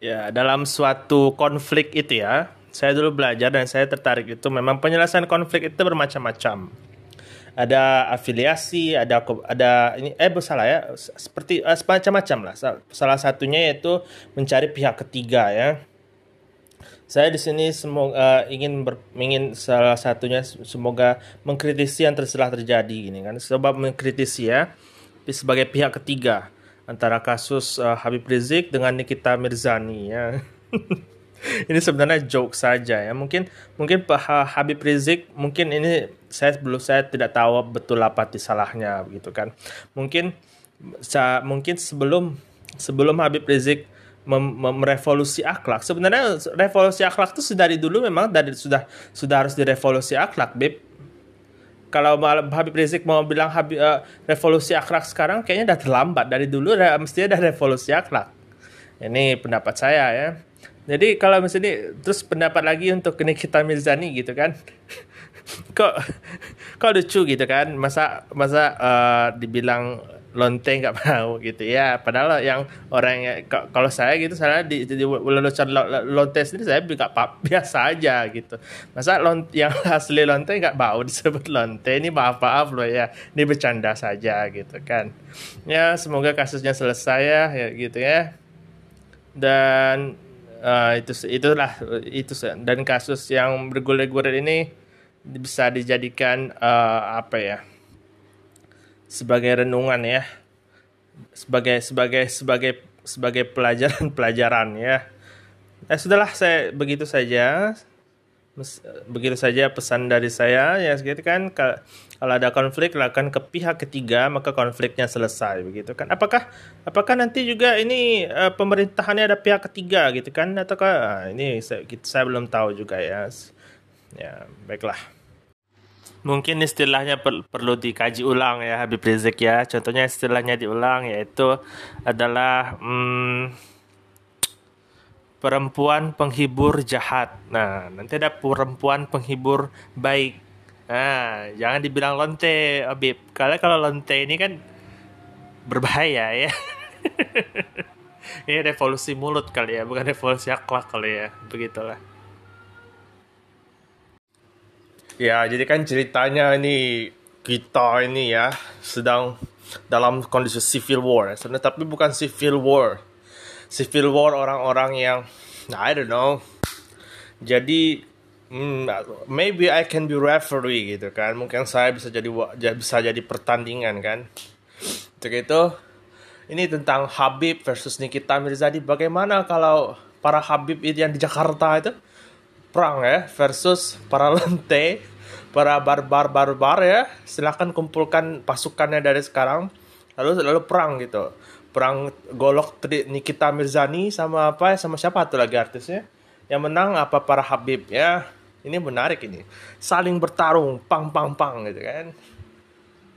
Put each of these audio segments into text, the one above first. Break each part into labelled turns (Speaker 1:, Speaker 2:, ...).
Speaker 1: Ya, dalam suatu konflik itu ya, saya dulu belajar dan saya tertarik itu memang penyelesaian konflik itu bermacam-macam. Ada afiliasi, ada ada ini eh salah ya, seperti uh, semacam-macam lah. Salah satunya yaitu mencari pihak ketiga ya. Saya di sini semoga uh, ingin ber, ingin salah satunya semoga mengkritisi yang telah terjadi ini kan. Sebab mengkritisi ya sebagai pihak ketiga antara kasus uh, Habib Rizik dengan Nikita Mirzani ya. ini sebenarnya joke saja ya. Mungkin mungkin Pak Habib Rizik mungkin ini saya belum saya tidak tahu betul apa salahnya begitu kan. Mungkin sa, mungkin sebelum sebelum Habib Rizik merevolusi akhlak. Sebenarnya revolusi akhlak itu dari dulu memang dari sudah sudah harus direvolusi akhlak, Bib kalau Habib Rizik mau bilang Habib, uh, revolusi akhlak sekarang kayaknya udah terlambat. Dari dulu udah mestinya udah revolusi akhlak. Ini pendapat saya ya. Jadi kalau misalnya terus pendapat lagi untuk Nikita Mirzani gitu kan. Kok kok lucu gitu kan? Masa masa uh, dibilang lonte nggak mau gitu. Ya padahal yang orang kalau saya gitu saya di, di, di lelucon lonte sendiri saya juga biasa aja gitu. Masa lont yang asli lonte nggak mau disebut lonte? Ini maaf maaf loh ya. Ini bercanda saja gitu kan. Ya semoga kasusnya selesai ya, ya gitu ya. Dan uh, itu itulah itu dan kasus yang bergulir-gulir ini bisa dijadikan uh, apa ya sebagai renungan ya sebagai sebagai sebagai sebagai pelajaran-pelajaran ya. Eh sudahlah saya begitu saja. Begitu saja pesan dari saya ya segitu kan kalau ada konflik lakukan ke pihak ketiga maka konfliknya selesai begitu kan. Apakah apakah nanti juga ini uh, pemerintahannya ada pihak ketiga gitu kan ataukah uh, ini saya, saya belum tahu juga ya. Ya, baiklah mungkin istilahnya per, perlu dikaji ulang ya Habib Rizik ya. Contohnya istilahnya diulang yaitu adalah hmm, perempuan penghibur jahat. Nah, nanti ada perempuan penghibur baik. Nah, jangan dibilang lonte, Habib. Karena kalau lonte ini kan berbahaya ya. ini revolusi mulut kali ya, bukan revolusi akhlak kali ya. Begitulah. Ya, jadi kan ceritanya ini kita ini ya sedang dalam kondisi civil war. Sebenarnya tapi bukan civil war. Civil war orang-orang yang I don't know. Jadi hmm, maybe I can be referee gitu kan. Mungkin saya bisa jadi bisa jadi pertandingan kan. Untuk itu ini tentang Habib versus Nikita Mirzadi. Bagaimana kalau para Habib itu yang di Jakarta itu perang ya versus para lente para barbar barbar ya silahkan kumpulkan pasukannya dari sekarang. Lalu lalu perang gitu. Perang golok Nikita Mirzani sama apa sama siapa tuh lagi artisnya? Yang menang apa para Habib? Ya ini menarik ini. Saling bertarung pang pang pang gitu kan.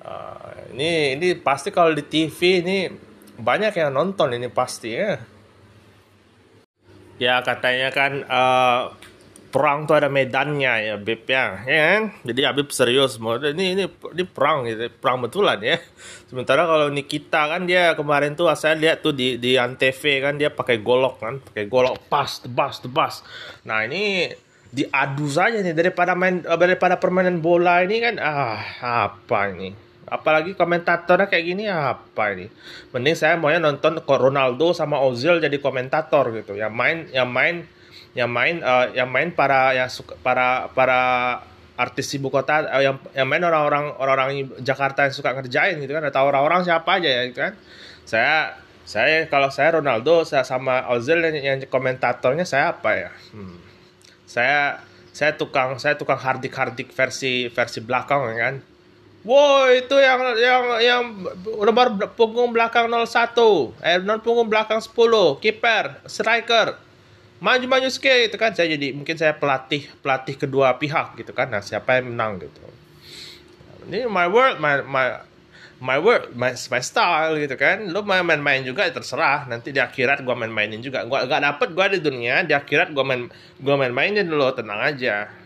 Speaker 1: Uh, ini ini pasti kalau di TV ini banyak yang nonton ini pasti ya. Ya katanya kan uh, perang tuh ada medannya ya Beb ya, ya kan? Jadi Habib serius mau ini ini ini perang gitu, perang betulan ya. Sementara kalau Nikita kan dia kemarin tuh saya lihat tuh di di Antv kan dia pakai golok kan, pakai golok pas tebas tebas. Nah ini diadu saja nih daripada main daripada permainan bola ini kan ah apa ini apalagi komentatornya kayak gini apa ini mending saya maunya nonton Ronaldo sama Ozil jadi komentator gitu yang main yang main yang main uh, yang main para yang suka para para artis ibu kota uh, yang yang main orang-orang orang-orang Jakarta yang suka ngerjain gitu kan atau orang-orang siapa aja ya gitu kan. Saya saya kalau saya Ronaldo saya sama Ozil yang, yang komentatornya saya apa ya? Hmm. saya saya tukang saya tukang hardik hardik versi versi belakang ya kan. Wow itu yang yang yang nomor punggung belakang 01 eh non punggung belakang 10 kiper striker maju-maju sikit gitu kan. Saya jadi mungkin saya pelatih pelatih kedua pihak gitu kan. Nah siapa yang menang gitu. Ini my world my my my world my, my style gitu kan. Lo main main-main juga terserah. Nanti di akhirat gua main-mainin juga. Gua gak dapet gua di dunia di akhirat gua main gua main-mainin dulu tenang aja